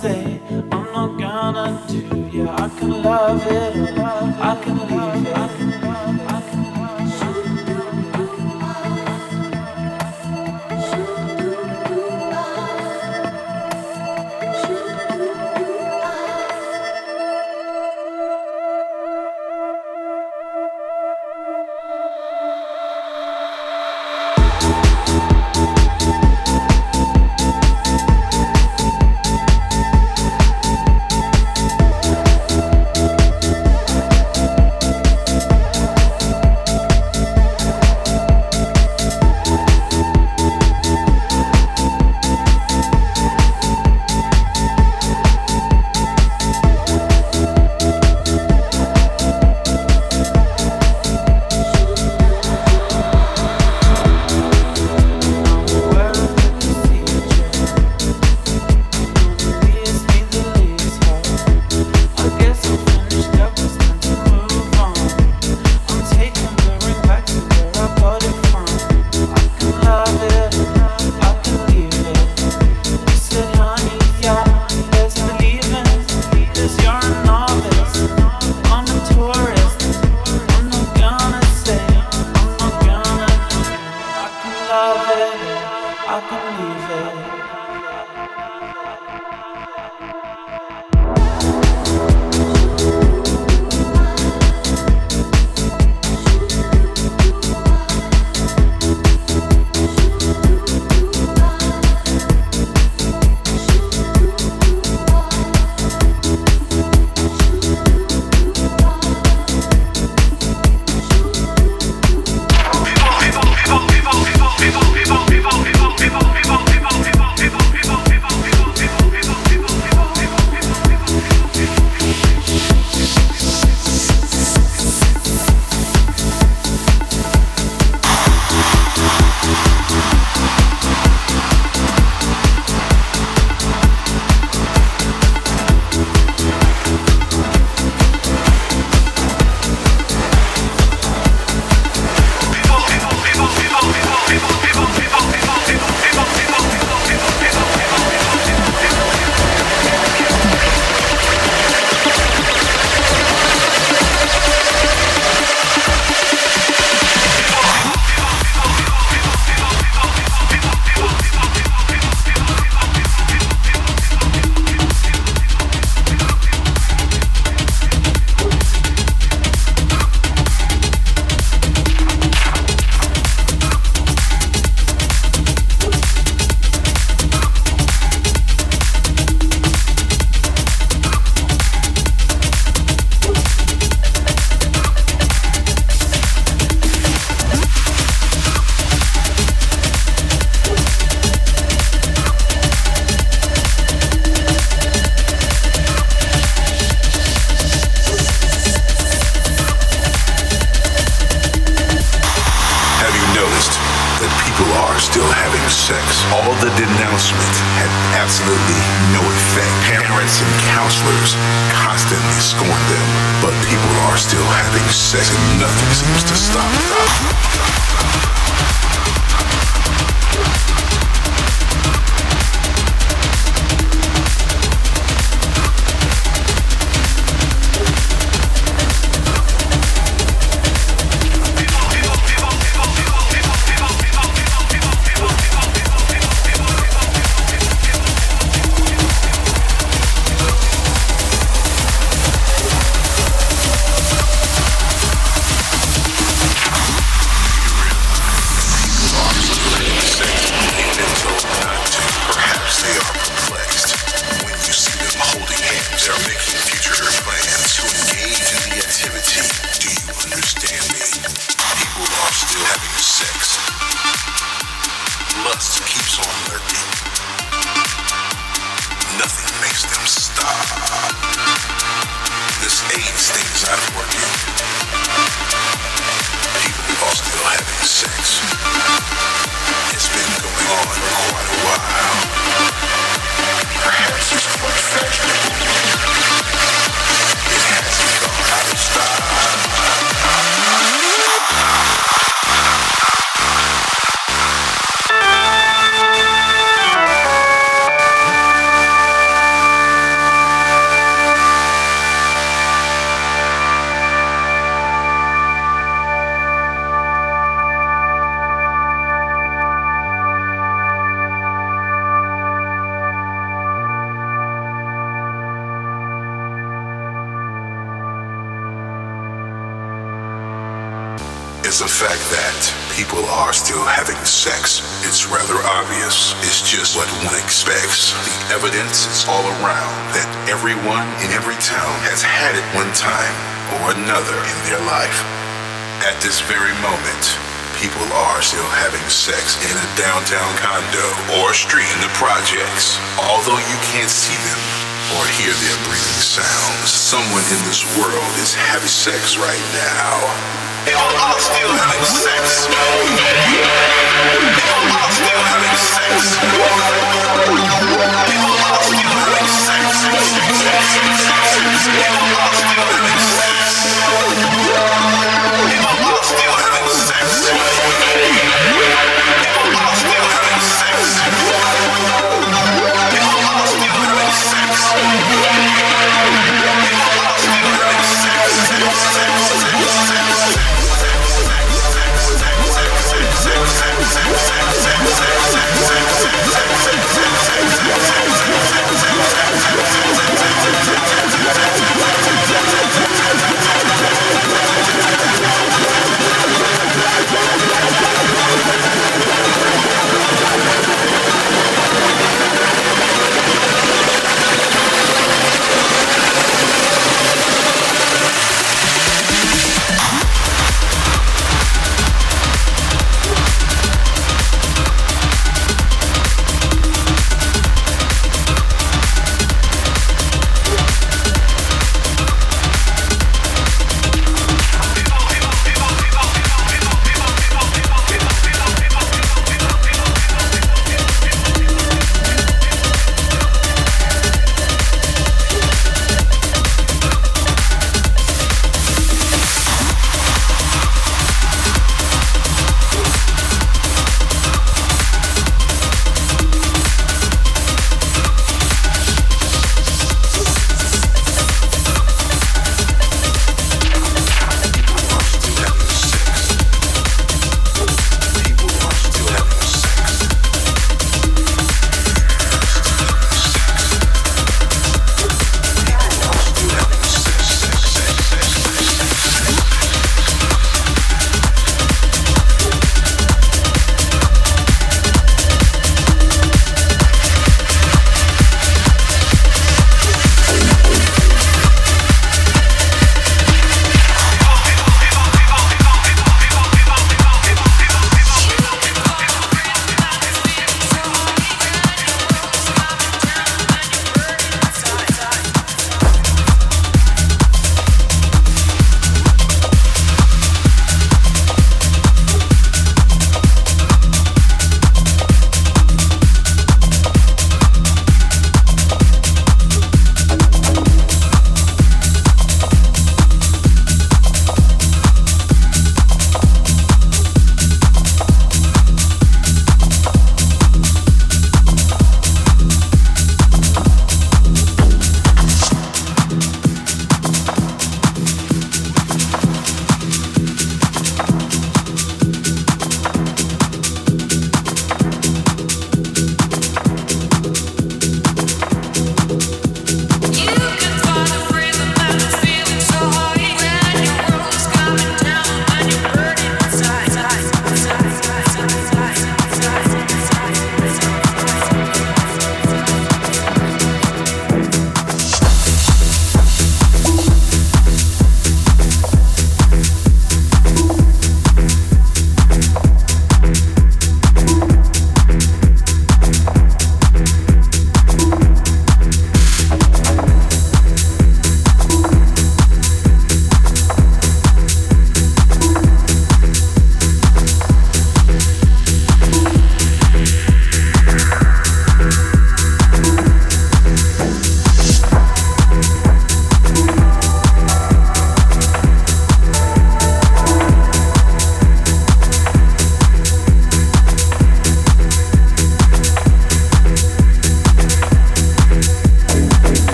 say I'm not gonna do. Yeah, I can love it, I can leave it. Evidence is all around that everyone in every town has had it one time or another in their life. At this very moment, people are still having sex in a downtown condo or street in the projects. Although you can't see them or hear their breathing sounds, someone in this world is having sex right now. People are still having sex. People are still having sex. Never lost